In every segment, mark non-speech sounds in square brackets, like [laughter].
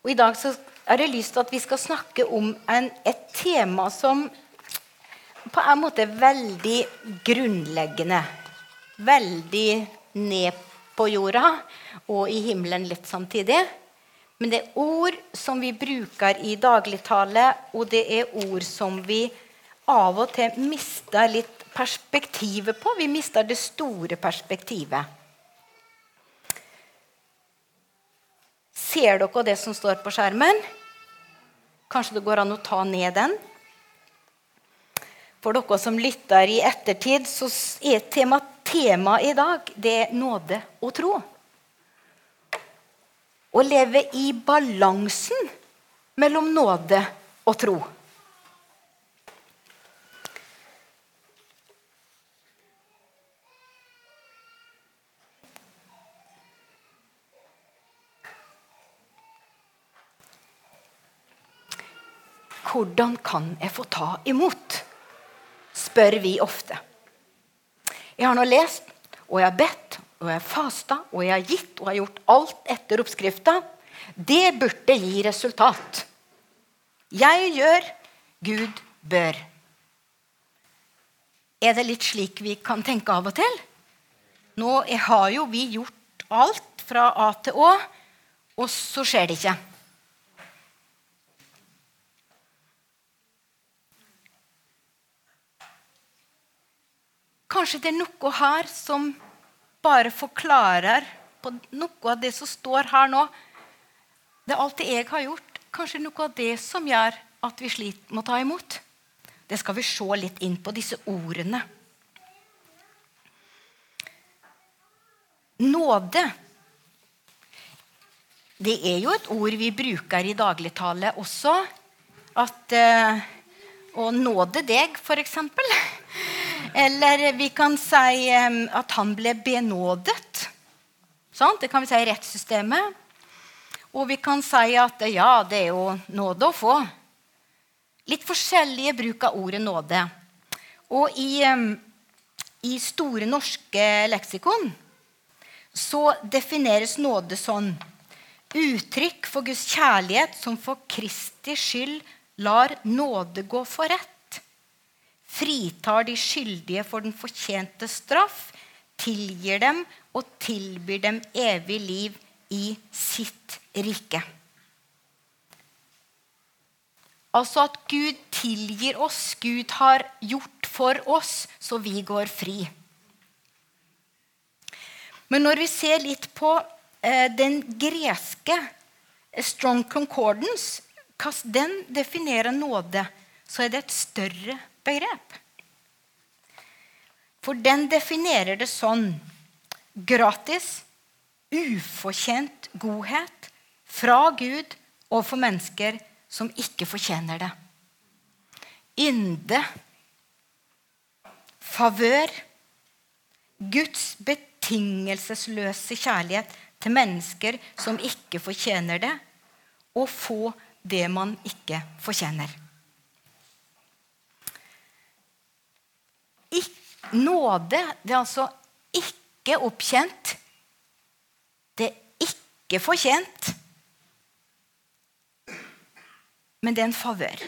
Og I dag så er det lyst til at vi skal snakke om en, et tema som på en måte er veldig grunnleggende. Veldig ned på jorda og i himmelen litt samtidig. Men det er ord som vi bruker i dagligtale, og det er ord som vi av og til mister litt perspektivet på. Vi mister det store perspektivet. Ser dere det som står på skjermen? Kanskje det går an å ta ned den? For dere som lytter i ettertid, så er tema, temaet i dag det er nåde og tro. Å leve i balansen mellom nåde og tro. Hvordan kan jeg få ta imot? spør vi ofte. Jeg har nå lest, og jeg har bedt, og jeg har fasta, og jeg har gitt og jeg har gjort alt etter oppskrifta. Det burde gi resultat. Jeg gjør, Gud bør. Er det litt slik vi kan tenke av og til? Nå har jo vi gjort alt fra A til Å, og så skjer det ikke. Kanskje det er noe her som bare forklarer på noe av det som står her nå. Det er alt det jeg har gjort. Kanskje noe av det som gjør at vi sliter med å ta imot. Det skal vi se litt inn på, disse ordene. Nåde. Det er jo et ord vi bruker i dagligtale også. At eh, Å nåde deg, f.eks. Eller vi kan si at han ble benådet. Sånn? Det kan vi si i rettssystemet. Og vi kan si at ja, det er jo nåde å få. Litt forskjellige bruk av ordet nåde. Og i, i Store norske leksikon så defineres nåde sånn Uttrykk for Guds kjærlighet som for Kristi skyld lar nåde gå for rett fritar de skyldige for den fortjente straff, tilgir dem og tilbyr dem evig liv i sitt rike. Altså at Gud tilgir oss. Gud har gjort for oss, så vi går fri. Men når vi ser litt på eh, den greske Strong Concordance, den definerer nåde, så er det et større begrep. For den definerer det sånn gratis, ufortjent godhet fra Gud overfor mennesker som ikke fortjener det. Ynde, favør, Guds betingelsesløse kjærlighet til mennesker som ikke fortjener det, og få det man ikke fortjener. Nåde det er altså ikke oppkjent. Det er ikke fortjent. Men det er en favør.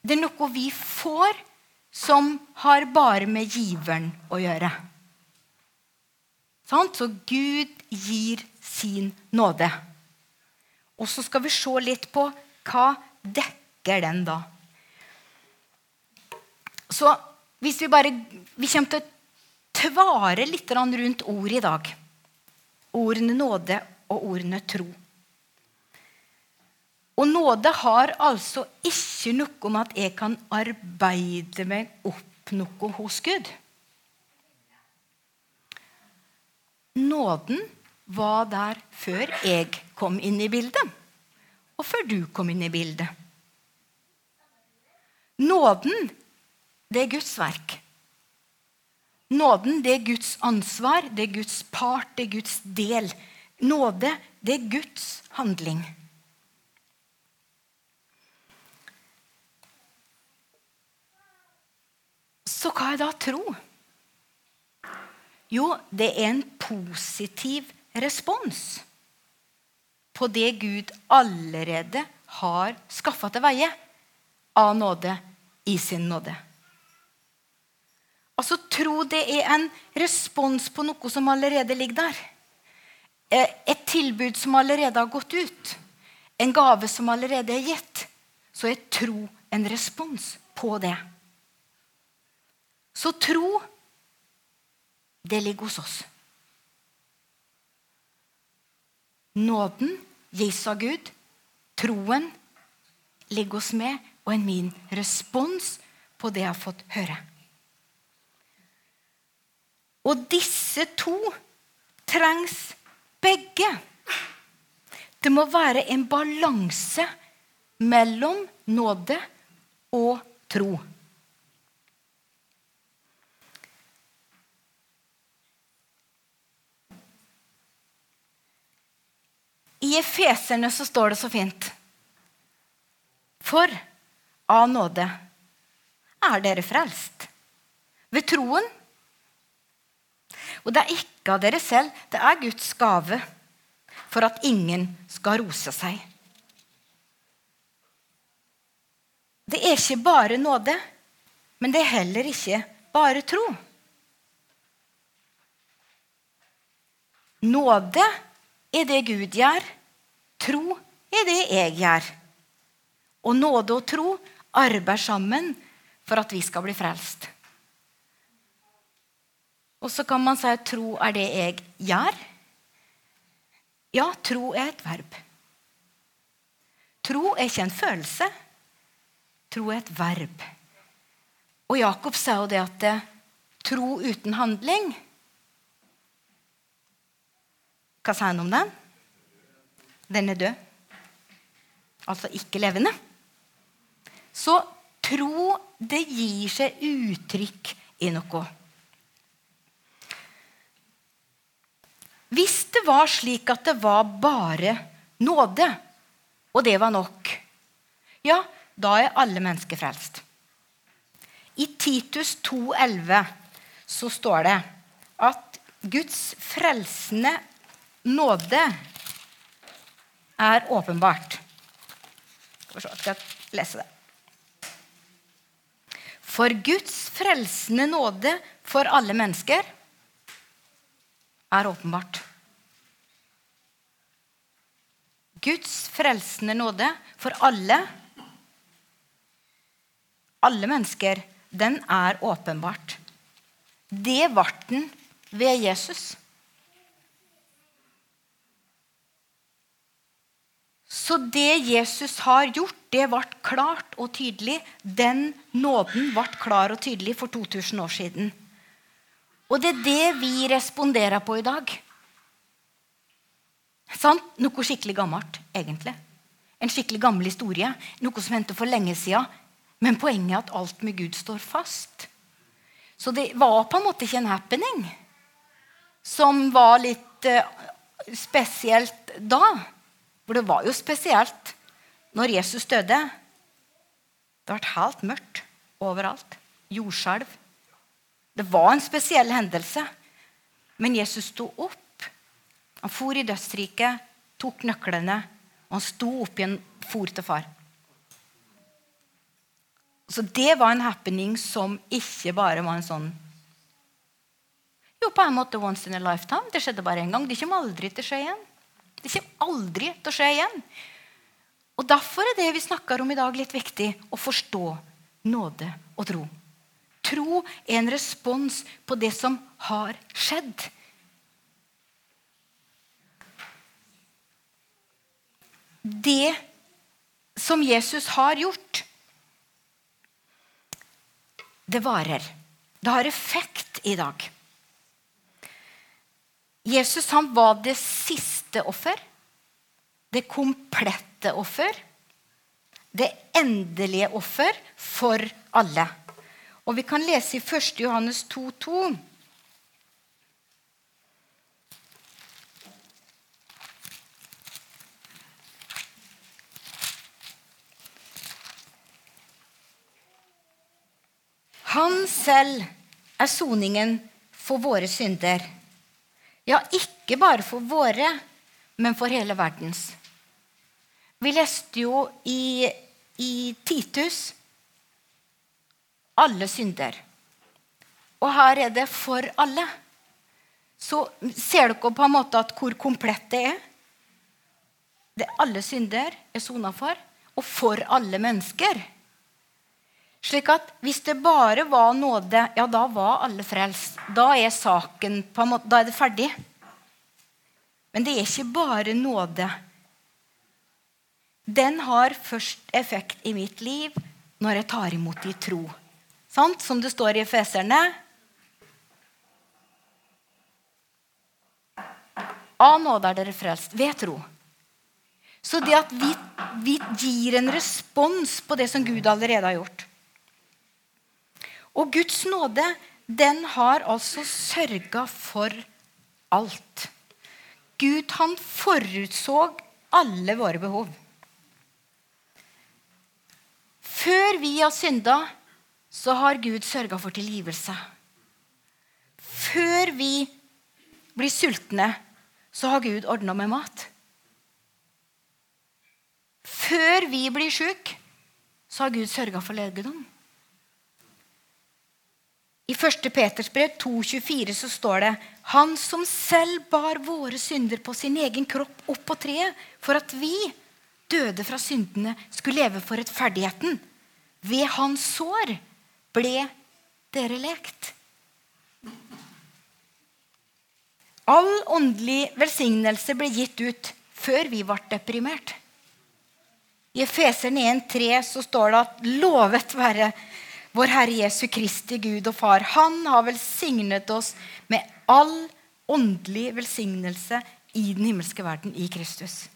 Det er noe vi får som har bare med giveren å gjøre. Så Gud gir sin nåde. Og så skal vi se litt på hva dekker den da. Så hvis vi bare Vi kommer til å tvare litt rundt ord i dag. Ordene nåde og ordene tro. Og nåde har altså ikke noe med at jeg kan arbeide meg opp noe hos Gud. Nåden var der før jeg kom inn i bildet, og før du kom inn i bildet. Nåden det er Guds verk. Nåden det er Guds ansvar, det er Guds part, det er Guds del. Nåde det er Guds handling. Så hva er da tro? Jo, det er en positiv respons på det Gud allerede har skaffa til veie av nåde i sin nåde. Altså Tro det er en respons på noe som allerede ligger der. Eh, et tilbud som allerede har gått ut. En gave som allerede er gitt. Så er tro en respons på det. Så tro, det ligger hos oss. Nåden gis av Gud. Troen ligger hos meg og er min respons på det jeg har fått høre. Og disse to trengs begge. Det må være en balanse mellom nåde og tro. I Efeserne så står det så fint For av nåde er dere frelst. Ved troen og det er ikke av dere selv, det er Guds gave for at ingen skal rose seg. Det er ikke bare nåde, men det er heller ikke bare tro. Nåde er det Gud gjør. Tro er det jeg gjør. Og nåde og tro arbeider sammen for at vi skal bli frelst. Og så kan man si at tro er det jeg gjør. Ja, tro er et verb. Tro er ikke en følelse. Tro er et verb. Og Jakob sa jo det at eh, tro uten handling Hva sa han om den? Den er død. Altså ikke levende. Så tro, det gir seg uttrykk i noe. Hvis det var slik at det var bare nåde, og det var nok, ja, da er alle mennesker frelst. I Titus 2,11 så står det at Guds frelsende nåde er åpenbart. Skal jeg lese det. For Guds frelsende nåde for alle mennesker er åpenbart. Guds frelsende nåde for alle, alle mennesker, den er åpenbart. Det ble den ved Jesus. Så det Jesus har gjort, det ble klart og tydelig. Den nåden ble klar og tydelig for 2000 år siden. Og det er det vi responderer på i dag. Sant? Noe skikkelig gammelt, egentlig. En skikkelig gammel historie. Noe som hendte for lenge sida. Men poenget er at alt med Gud står fast. Så det var på en måte ikke en happening som var litt uh, spesielt da. For det var jo spesielt når Jesus døde. Det ble helt mørkt overalt. Jordskjelv. Det var en spesiell hendelse. Men Jesus sto opp. Han for i dødsriket, tok nøklene, og han sto opp igjen, for til far. Så det var en happening som ikke bare var en sånn Jo, på en måte once in a lifetime. Det skjedde bare én gang. Det kommer aldri til å skje igjen. Det kommer aldri til å skje igjen. Og Derfor er det vi snakker om i dag, litt viktig. Å forstå nåde og tro. Tro er en respons på det som har skjedd. Det som Jesus har gjort, det varer. Det har effekt i dag. Jesus han var det siste offer. Det komplette offer. Det endelige offer for alle. Og vi kan lese i 1. Johannes 2,2. Han selv er soningen for våre synder. Ja, ikke bare for våre, men for hele verdens. Vi leste jo i, i Titus alle synder. Og her er det for alle. Så ser dere på en måte hvor komplett det er. Det Alle synder er sona for, og for alle mennesker. Slik at hvis det bare var nåde, ja, da var alle frelst. Da er saken på en måte, Da er det ferdig. Men det er ikke bare nåde. Den har først effekt i mitt liv når jeg tar imot i tro. Sant? Som det står i Efeserne. Av nåde er dere frelst ved tro. Så det at vi, vi gir en respons på det som Gud allerede har gjort Og Guds nåde, den har altså sørga for alt. Gud, han forutså alle våre behov. Før vi har synda, så har Gud sørga for tilgivelse. Før vi blir sultne, så har Gud ordna med mat. Før vi blir sjuke, så har Gud sørga for legedom. I 1. Peters brev 2,24 så står det Han som selv bar våre synder på sin egen kropp opp på treet, for at vi, døde fra syndene, skulle leve for rettferdigheten. Ved hans sår ble dere lekt. All åndelig velsignelse ble gitt ut før vi ble deprimert. I Efeseren 1,3 så står det at 'lovet være vår Herre Jesu Kristi Gud og Far'. Han har velsignet oss med all åndelig velsignelse i den himmelske verden i Kristus.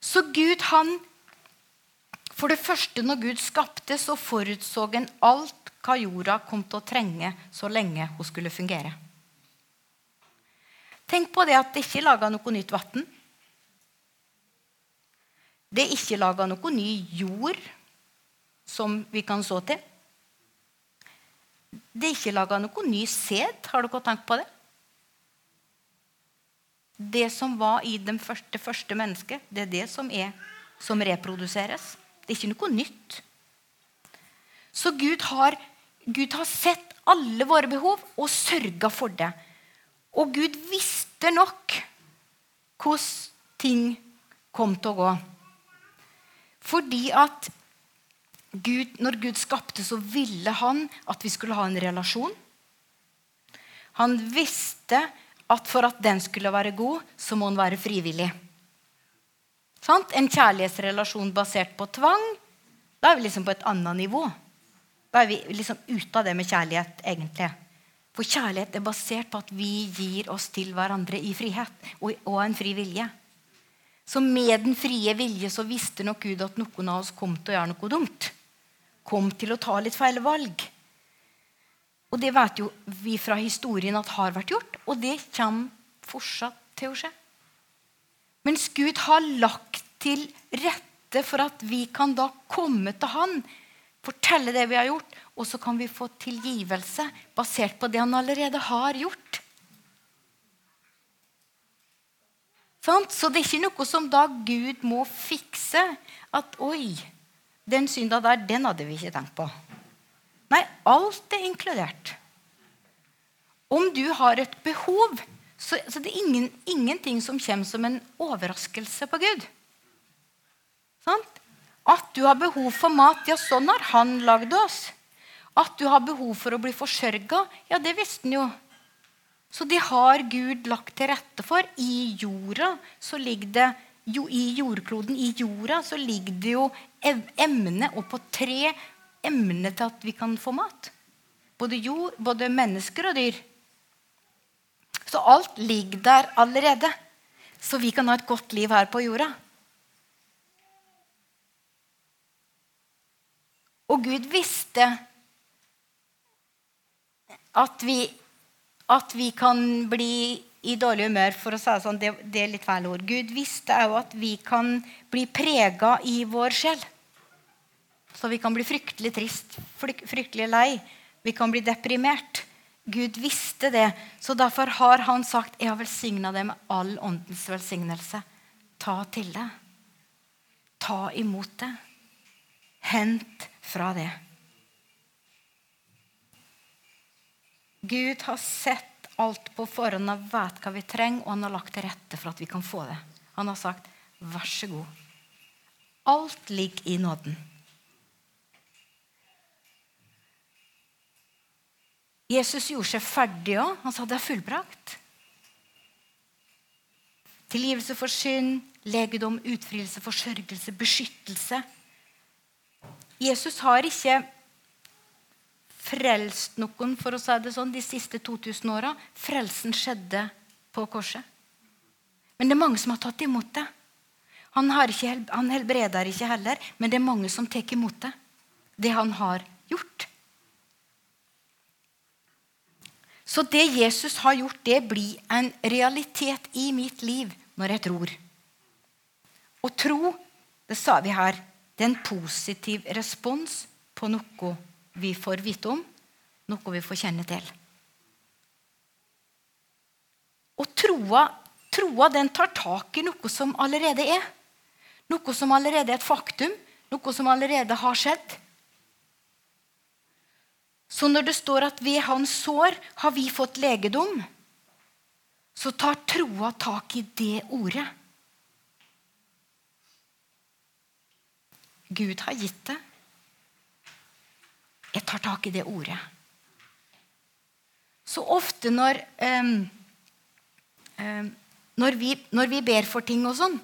Så Gud, han For det første, når Gud skapte, så forutså en alt hva jorda kom til å trenge så lenge hun skulle fungere. Tenk på det at det ikke er laga noe nytt vann. Det er ikke laga noe ny jord som vi kan så til. Det er ikke laga noe ny sæd. Har dere tenkt på det? Det som var i det første, første mennesket, det er det som, er, som reproduseres. Det er ikke noe nytt. Så Gud har, Gud har sett alle våre behov og sørga for det. Og Gud visste nok hvordan ting kom til å gå. Fordi at Gud, når Gud skapte, så ville han at vi skulle ha en relasjon. Han visste at for at den skulle være god, så må den være frivillig. Sant? En kjærlighetsrelasjon basert på tvang, da er vi liksom på et annet nivå. Da er vi liksom ute av det med kjærlighet, egentlig. For kjærlighet er basert på at vi gir oss til hverandre i frihet og, og en fri vilje. Så med den frie vilje så visste nok Gud at noen av oss kom til å gjøre noe dumt. Kom til å ta litt feil valg. Og det vet jo vi fra historien at har vært gjort, og det kommer fortsatt til å skje. Mens Gud har lagt til rette for at vi kan da komme til Han, fortelle det vi har gjort, og så kan vi få tilgivelse basert på det Han allerede har gjort. Så det er ikke noe som da Gud må fikse. At 'oi, den synda der, den hadde vi ikke tenkt på'. Nei, alt er inkludert. Om du har et behov, så, så det er ingen, ingenting som kommer som en overraskelse på Gud. Sant? At du har behov for mat, ja, sånn har han lagd oss. At du har behov for å bli forsørga, ja, det visste han jo. Så det har Gud lagt til rette for. I jorda så ligger det jo, I jordkloden, i jorda, så ligger det jo emne og på tre emne til at vi kan få mat. Både, jord, både mennesker og dyr. Så alt ligger der allerede. Så vi kan ha et godt liv her på jorda. Og Gud visste at vi at vi kan bli i dårlig humør, for å si det sånn, det, det er litt feil ord. Gud visste òg at vi kan bli prega i vår sjel. Så vi kan bli fryktelig trist, fryktelig lei. Vi kan bli deprimert. Gud visste det, så derfor har han sagt, 'Jeg har velsigna deg med all åndens velsignelse'. Ta til det. ta imot det. Hent fra det. Gud har sett alt på forhånd og vet hva vi trenger, og han har lagt til rette for at vi kan få det. Han har sagt, 'Vær så god'. Alt ligger i nåden. Jesus gjorde seg ferdig òg. Han sa det er fullbrakt. Tilgivelse for synd, legedom, utfrielse, forsørgelse, beskyttelse. Jesus har ikke frelst noen for å si det sånn, de siste 2000 åra. Frelsen skjedde på korset. Men det er mange som har tatt imot det. Han, ikke, han helbreder ikke heller, men det er mange som tar imot det. Det han har gjort. Så det Jesus har gjort, det blir en realitet i mitt liv når jeg tror. Å tro, det sa vi her, det er en positiv respons på noe vi får vite om, noe vi får kjenne til. Og troa, troa den tar tak i noe som allerede er. Noe som allerede er et faktum, noe som allerede har skjedd. Så når det står at ved hans sår har vi fått legedom, så tar troa tak i det ordet. Gud har gitt det. Jeg tar tak i det ordet. Så ofte når, um, um, når, vi, når, vi, ber for ting og sånn,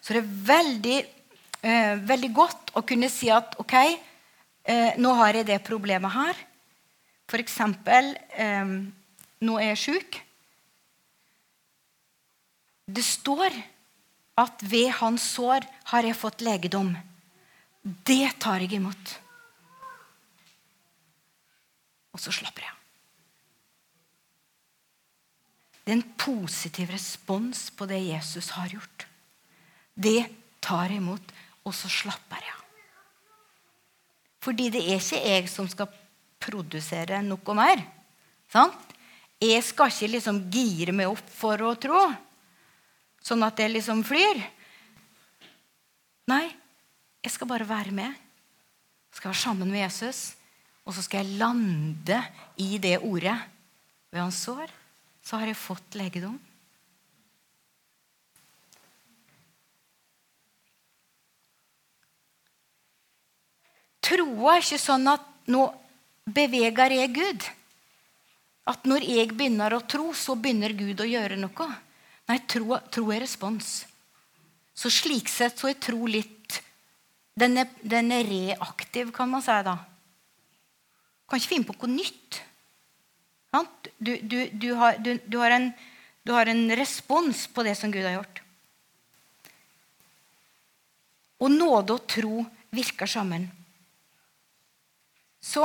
så er det veldig, uh, veldig godt å kunne si at OK, uh, nå har jeg det problemet her. For eksempel um, nå er jeg sjuk. Det står at ved hans sår har jeg fått legedom. Det tar jeg imot. Og så slapper jeg av. Det er en positiv respons på det Jesus har gjort. Det tar jeg imot, og så slapper jeg av. Fordi det er ikke jeg som skal produsere noe mer. Sant? Jeg skal ikke liksom gire meg opp for å tro, sånn at jeg liksom flyr. Nei, jeg skal bare være med. Jeg skal være sammen med Jesus. Og så skal jeg lande i det ordet. Ved hans sår så har jeg fått legedom. Troa er ikke sånn at nå beveger jeg Gud. At når jeg begynner å tro, så begynner Gud å gjøre noe. Nei, tro, tro er respons. Så slik sett så er tro litt Den er, den er reaktiv, kan man si da kan ikke finne på noe nytt. Du, du, du, har, du, har en, du har en respons på det som Gud har gjort. Og nåde og tro virker sammen. Så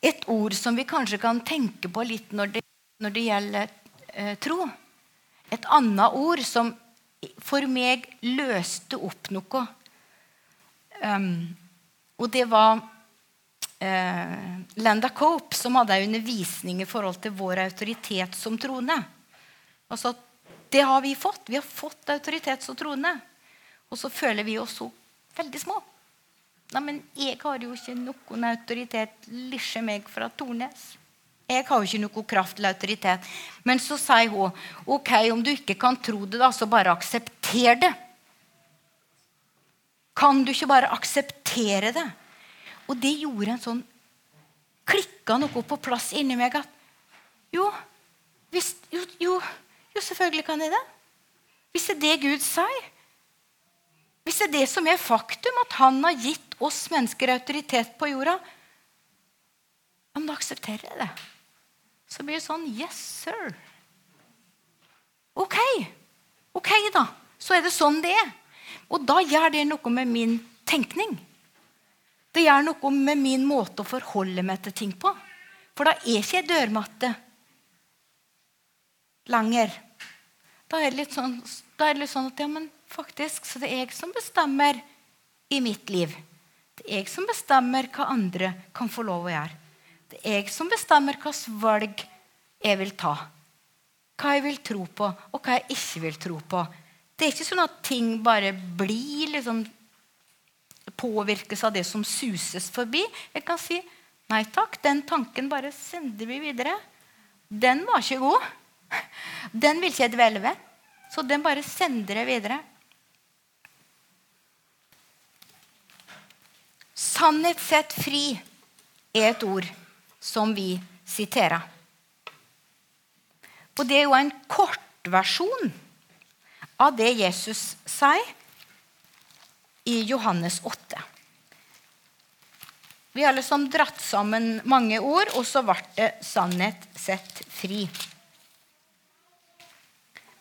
et ord som vi kanskje kan tenke på litt når det, når det gjelder eh, tro Et annet ord som for meg løste opp noe. Um, og det var uh, Landa Cope, som hadde en undervisning i forhold til vår autoritet som troende. Altså, det har vi fått. Vi har fått autoritet som troende. Og så føler vi oss så veldig små. Nei, men jeg har jo ikke noen autoritet, lisje meg fra Tornes. Jeg har jo ikke noe kraft eller autoritet. Men så sier hun ok, om du ikke kan tro det, da, så bare aksepter det. Kan du ikke bare akseptere det? Og det gjorde en sånn Klikka noe på plass inni meg at jo, hvis, jo, jo, jo, selvfølgelig kan jeg det. Hvis det er det Gud sier. Hvis det er det som er faktum, at han har gitt oss mennesker autoritet på jorda, ja, men da aksepterer jeg det. Så blir det sånn Yes, sir. Ok. Ok, da. Så er det sånn det er. Og da gjør det noe med min tenkning. Det gjør noe med min måte å forholde meg til ting på. For da er ikke jeg dørmatte lenger. Da er det litt sånn, det litt sånn at ja, men faktisk, så det er jeg som bestemmer i mitt liv. Det er jeg som bestemmer hva andre kan få lov å gjøre. Det er jeg som bestemmer hvilke valg jeg vil ta. Hva jeg vil tro på, og hva jeg ikke vil tro på. Det er ikke sånn at ting bare blir liksom påvirkes av det som suses forbi. Jeg kan si nei takk, den tanken bare sender vi videre. Den var ikke god. Den vil ikke jeg dvele ved. Så den bare sender jeg videre. Sannhet sett fri er et ord som vi siterer. Og det er jo en kortversjon av det Jesus sier i Johannes 8. Vi har liksom dratt sammen mange ord, og så ble det sannhet sett fri.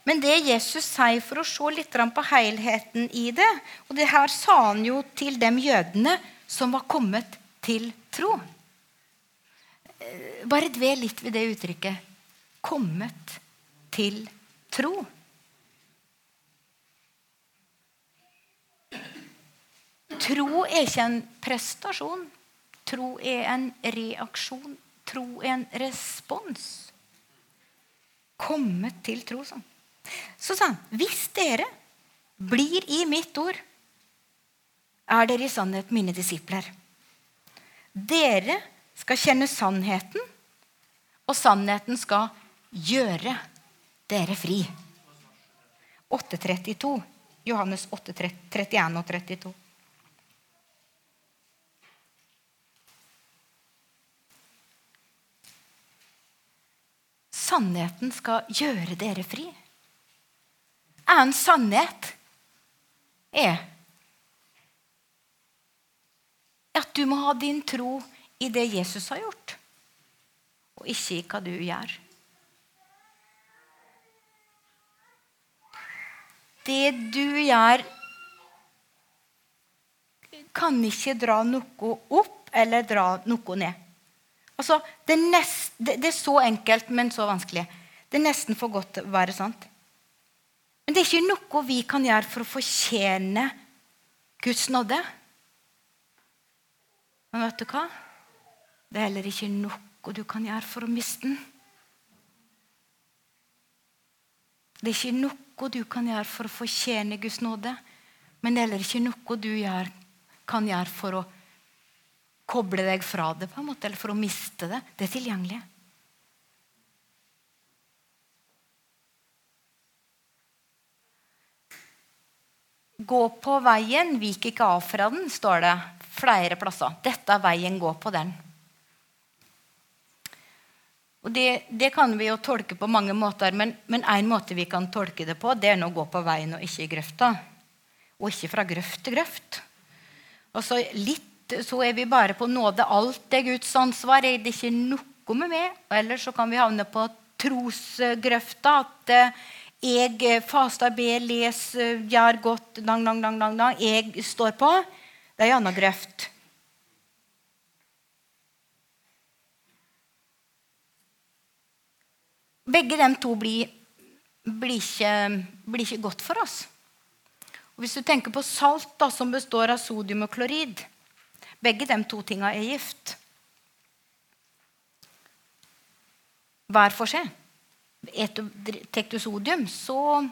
Men det Jesus sier for å se litt på helheten i det Og det her sa han jo til de jødene som var kommet til tro. Eh, bare dvel litt ved det uttrykket. Kommet til tro. Tro er ikke en prestasjon. Tro er en reaksjon. Tro er en respons. Kommet til tro, sånn. Så sa han, hvis dere blir i mitt ord, er dere i sannhet mine disipler. Dere skal kjenne sannheten, og sannheten skal gjøre dere fri. 8.32. Johannes 8, 31 og 32. Sannheten skal gjøre dere fri. En sannhet er at du må ha din tro i det Jesus har gjort, og ikke i hva du gjør. Det du gjør, kan ikke dra noe opp eller dra noe ned. Altså, det, er nest, det, det, er så enkelt, men så vanskelig. Det er nesten for godt til å være sant. Men det er ikke noe vi kan gjøre for å fortjene Guds nåde. Men vet du hva? Det er heller ikke noe du kan gjøre for å miste den. Det er ikke noe du kan gjøre for å fortjene Guds nåde. Men det er heller ikke noe du gjør, kan gjøre for å koble deg fra det, på en måte, eller for å miste det. Det er tilgjengelig. Gå på veien, vik ikke av fra den, står det flere plasser. Dette er veien, gå på den. Og det, det, kan vi jo tolke på mange måter, men én måte vi kan tolke det på, det er å gå på veien og ikke i grøfta. Og ikke fra grøft til grøft. Altså Litt så er vi bare på nåde. Alt er Guds ansvar. Er det ikke noe med meg? Ellers så kan vi havne på trosgrøfta. At eh, jeg faster, ber, leser, gjør godt, dang, dang, dang, dang, dang. Jeg står på. Det er en annen grøft. Begge de to blir, blir, ikke, blir ikke godt for oss. Og hvis du tenker på salt, da, som består av sodium og klorid begge de to tinga er gift. Hver for seg. Tar du sodium, så,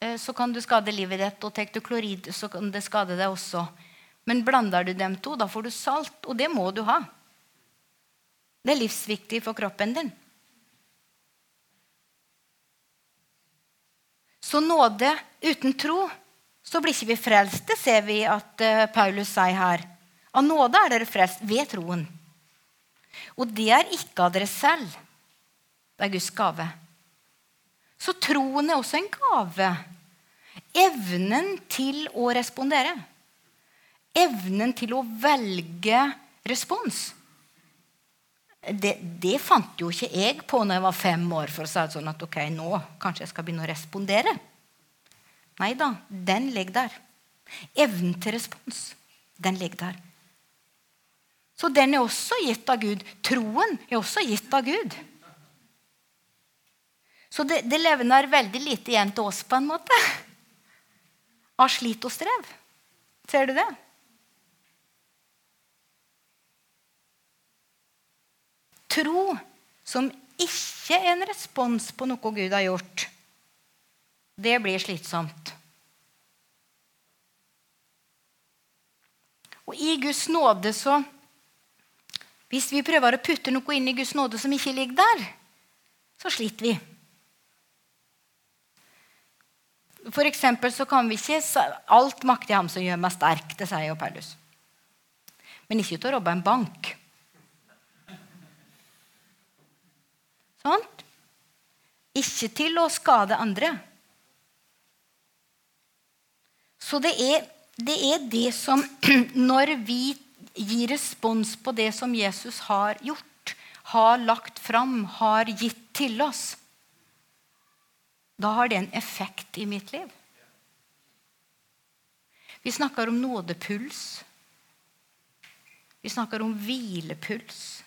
eh, så, kan du skade livet ditt. Og tar du klorid, så kan det skade deg også. Men blander du dem to, da får du salt. Og det må du ha. Det er livsviktig for kroppen din. Så nåde uten tro, så blir ikke vi frelste, ser vi at uh, Paulus sier her. Av nåde er dere frelst ved troen. Og det er ikke av dere selv. Det er Guds gave. Så troen er også en gave. Evnen til å respondere. Evnen til å velge respons. Det, det, fant jo ikke jeg på når jeg var fem år. for å si det sånn at ok, nå kanskje jeg skal begynne å respondere. Nei da, den ligger der. Evnen til respons, den ligger der. Så den er også gitt av Gud. Troen er også gitt av Gud. Så det, det levner veldig lite igjen til oss, på en måte. Av slit og strev. Ser du det? Tro som ikke er en respons på noe Gud har gjort, det blir slitsomt. Og i Guds nåde så hvis vi prøver å putte noe inn i Guds nåde som ikke ligger der, så sliter vi. For så kan vi ikke Alt makter ham som gjør meg sterk. Det sier jo Paulus. Men ikke til å robbe en bank. Sånt. Ikke til å skade andre. Så det er, det er det som [clears throat] Når vi gir respons på det som Jesus har gjort, har lagt fram, har gitt til oss, da har det en effekt i mitt liv. Vi snakker om nådepuls. Vi snakker om hvilepuls.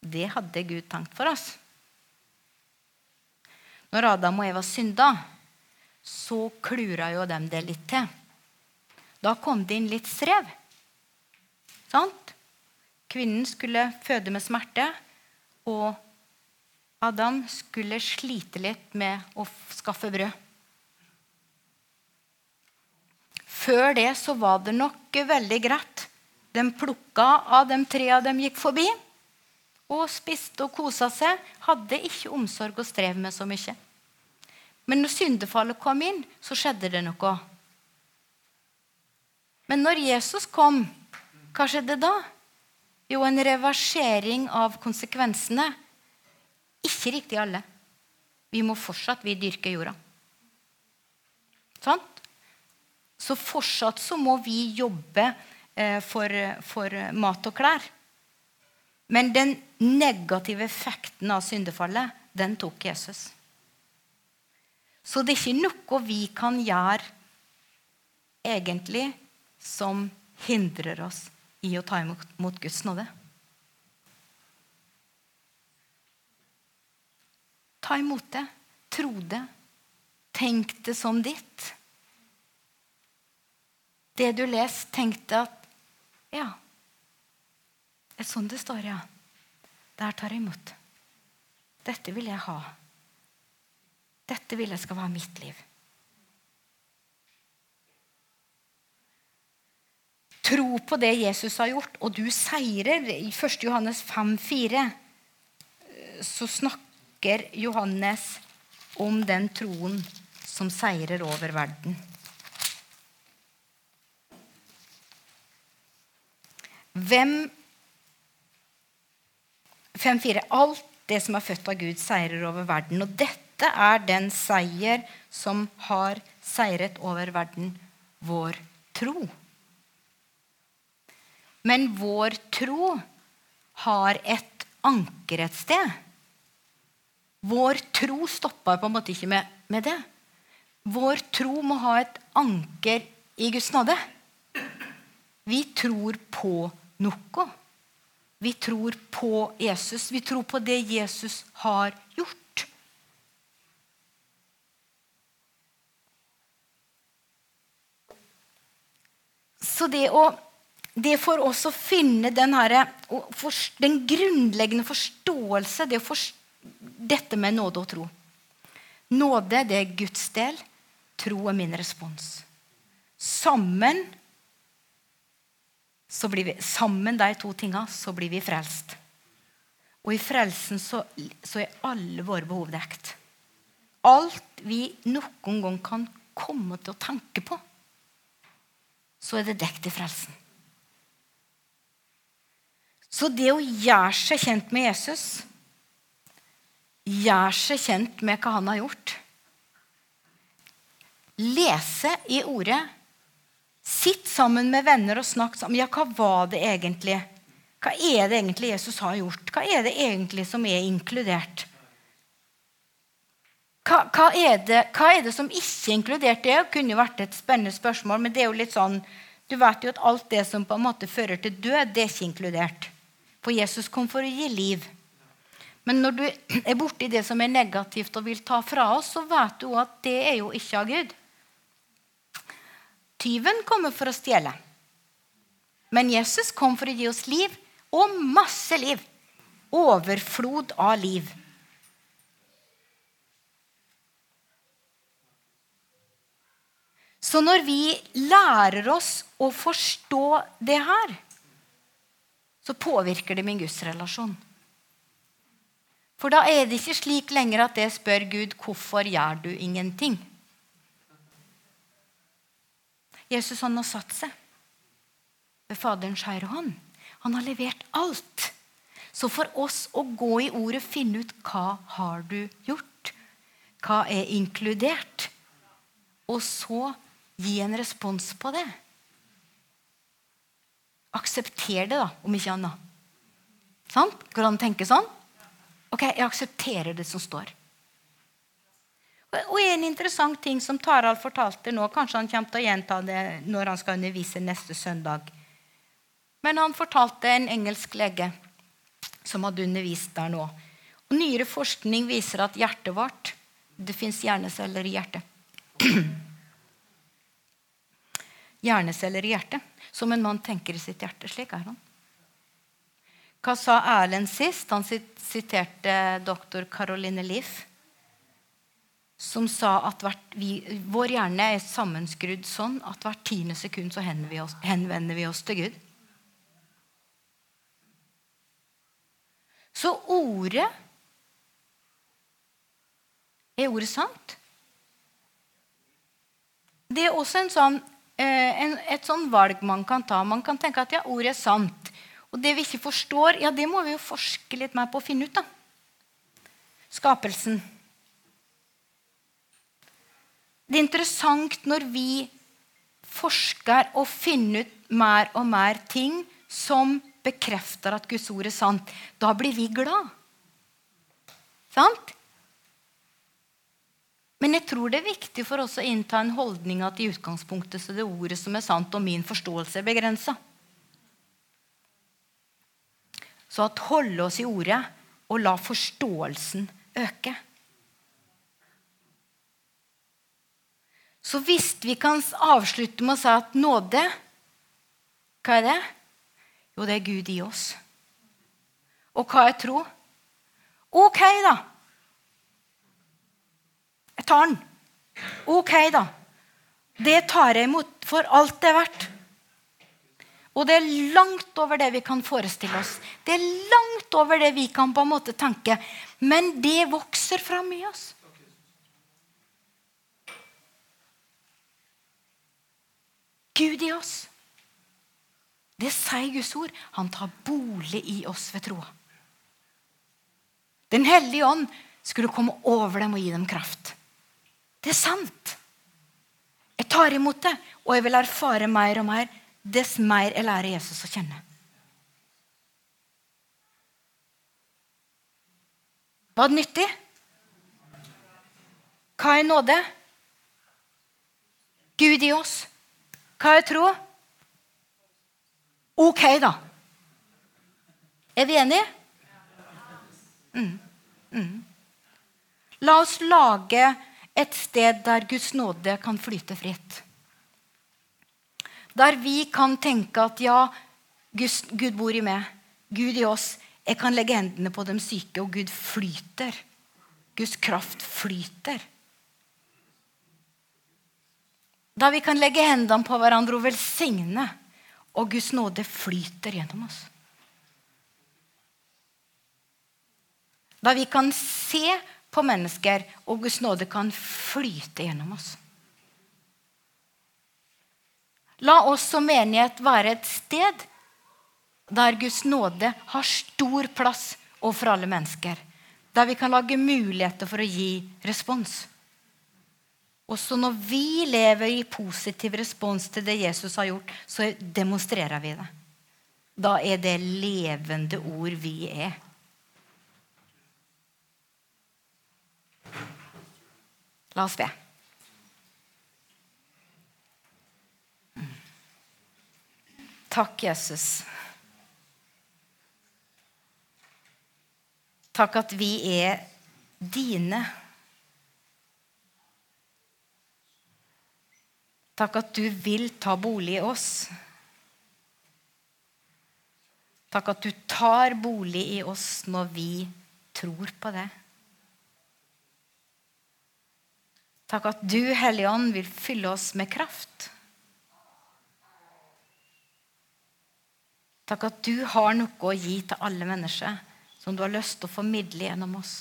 Det hadde Gud tenkt for oss. Når Adam og Eva synda, så klura jo dem det litt til. Da kom det inn litt strev. Sant? Kvinnen skulle føde med smerte, og Adam skulle slite litt med å skaffe brød. Før det så var det nok veldig greit. De plukka av de trærne de gikk forbi, og spiste og kosa seg. Hadde ikke omsorg og strev med så mye. Men når syndefallet kom inn, så skjedde det noe. Men når Jesus kom, hva skjedde da? Jo, en reversering av konsekvensene. Ikke riktig alle. Vi må fortsatt vi dyrke jorda. Sånn? Så fortsatt så må vi jobbe eh, for, for, mat og klær. Men den negative effekten av syndefallet, den tok Jesus. Så det er ikke noe vi kan gjøre egentlig som hindrer oss i å ta imot Guds nåde. Ta imot det. Tro det. Tenk det som ditt. Det du leser, tenkte at Ja, det er sånn det står, ja. Der tar jeg imot. Dette vil jeg ha. Dette vil jeg skal være mitt liv. Tro på det Jesus har gjort, og du seirer. I 1. Johannes 5, 4, så snakker Johannes om den troen som seirer over verden. Hvem 5.4. Alt det som er født av Gud, seirer over verden. Og dette er den seier som har seiret over verden vår tro. Men vår tro har et anker et sted. Vår tro stopper på en måte ikke med, med det. Vår tro må ha et anker i Guds nåde. Vi tror på noe. Vi tror på Jesus. Vi tror på det Jesus har gjort. Så det, å, det for oss å finne den, her, den grunnleggende forståelse det forst Dette med nåde og tro. Nåde det er Guds del. Tro er min respons. Sammen så blir vi, sammen de to tinga, så blir vi frelst. Og i frelsen så, så er alle våre behov dekt. Alt vi noen gang kan komme til å tenke på, så er det dekt i frelsen. Så det å gjøre seg kjent med Jesus, gjøre seg kjent med hva han har gjort Lese i ordet. Sitt sammen med venner og snakk sammen. Ja, hva var det egentlig? Hva er det egentlig Jesus har gjort? Hva er det egentlig som er inkludert? Hva, hva, er det, hva, er det, som ikke er inkludert? Det kunne jo vært et spennende spørsmål, men det er jo litt sånn Du vet jo at alt det som på en måte fører til død, det er ikke inkludert. For Jesus kom for å gi liv. Men når du er borti det som er negativt og vil ta fra oss, så vet du at det er jo ikke av Gud. Tyven kommer for å stjele. Men Jesus kom for å gi oss liv, og masse liv. Overflod av liv. Så når vi lærer oss å forstå det her, så påvirker det min gudsrelasjon. For da er det ikke slik lenger at jeg spør Gud hvorfor gjør du ingenting. Jesus han har satt seg ved Faderens høyre hånd. Han har levert alt. Så for oss å gå i ordet, finne ut hva har du gjort? Hva er inkludert? Og så gi en respons på det. Aksepter det, da, om ikke annet. Sant? Går det an å tenke sånn? Ok, jeg aksepterer det som står. Og en interessant ting som Tarald fortalte nå, kanskje han kommer til å gjenta det når han skal undervise neste søndag. Men han fortalte en engelsk lege som hadde undervist der nå. Og Nyere forskning viser at hjertet vårt Det fins hjerneceller i hjertet. [clears throat] Hjerneceller i hjertet. Som en mann tenker i sitt hjerte. Slik er han. Hva sa Erlend sist? Han siterte doktor Caroline Leif, som sa at vi, vår hjerne er sammenskrudd sånn at hvert tiende sekund så henvender vi oss, til Gud. Så ordet Er ordet sant? Det er også en sånn, en, et sånn valg man kan ta. Man kan tenke at ja, ordet er sant. Og det vi ikke forstår, ja, det må vi jo forske litt mer på å finne ut. da. Skapelsen. Det er interessant når vi forsker og finner ut mer og mer ting som bekrefter at Guds ord er sant, da blir vi glad. Sant? Men jeg tror det er viktig for oss å innta en holdning at i utgangspunktet så det er ordet som er sant, og min forståelse er begrensa. Så at holde oss i ordet og la forståelsen øke. Så hvis vi kan avslutte med å si at nåde Hva er det? Jo, det er Gud i oss. Og hva er tro? Ok, da. Tar den. Ok, da. Det tar jeg imot for alt det er verdt. Og det er langt over det vi kan forestille oss. Det er langt over det vi kan på en måte tenke. Men det vokser fram i oss. Gud i oss. Det sier Guds ord. Han tar bolig i oss ved troa. Den hellige ånd skulle komme over dem og gi dem kraft. Det er sant. Jeg tar imot det, og jeg vil erfare mer og mer dess mer jeg lærer Jesus å kjenne. Var det nyttig? Hva er nåde? Gud i oss. Hva er tro? Ok, da. Er vi enige? Mm. Mm. La oss lage et sted der Guds nåde kan flyte fritt. Der vi kan tenke at ja, Gud bor i meg. Gud i oss. Jeg kan legge hendene på dem syke, og Gud flyter. Guds kraft flyter. Da vi kan legge hendene på hverandre og velsigne og Guds nåde flyter gjennom oss. Da vi kan se på mennesker, og Guds nåde kan flyte gjennom oss. La oss som menighet være et sted der Guds nåde har stor plass overfor alle mennesker. Der vi kan lage muligheter for å gi respons. Også når vi lever i positiv respons til det Jesus har gjort, så demonstrerer vi det. Da er det levende ord vi er. La oss be. Takk, Jesus. Takk at vi er dine. Takk at du vil ta bolig i oss. Takk at du tar bolig i oss når vi tror på det. Takk at du, Hellige Ånd, vil fylle oss med kraft. Takk at du har noe å gi til alle mennesker som du har lyst til å formidle gjennom oss.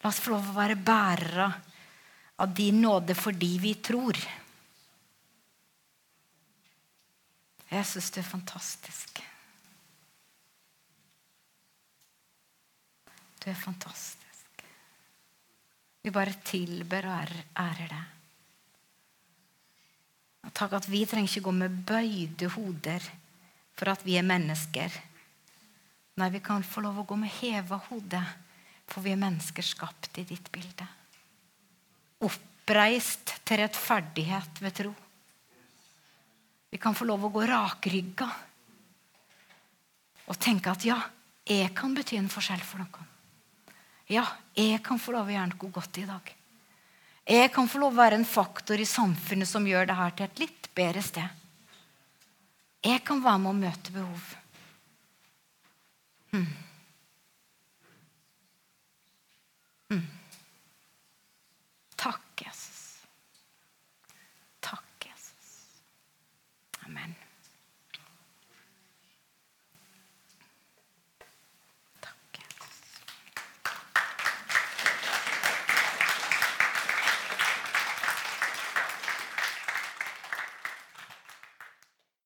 La oss få lov å være bærere av din nåde fordi vi tror. Jeg syns du er fantastisk. Du er fantastisk. Vi bare tilber og ærer deg. Takk at vi trenger ikke gå med bøyde hoder for at vi er mennesker. Nei, vi kan få lov å gå med heva hode, for vi er mennesker skapt i ditt bilde. Oppreist til rettferdighet ved tro. Vi kan få lov å gå rakrygga og tenke at ja, jeg kan bety en forskjell for noen. Ja, jeg kan få lov å gjøre noe godt i dag. Jeg kan få lov å være en faktor i samfunnet som gjør det her til et litt bedre sted. Jeg kan være med å møte behov. Hmm.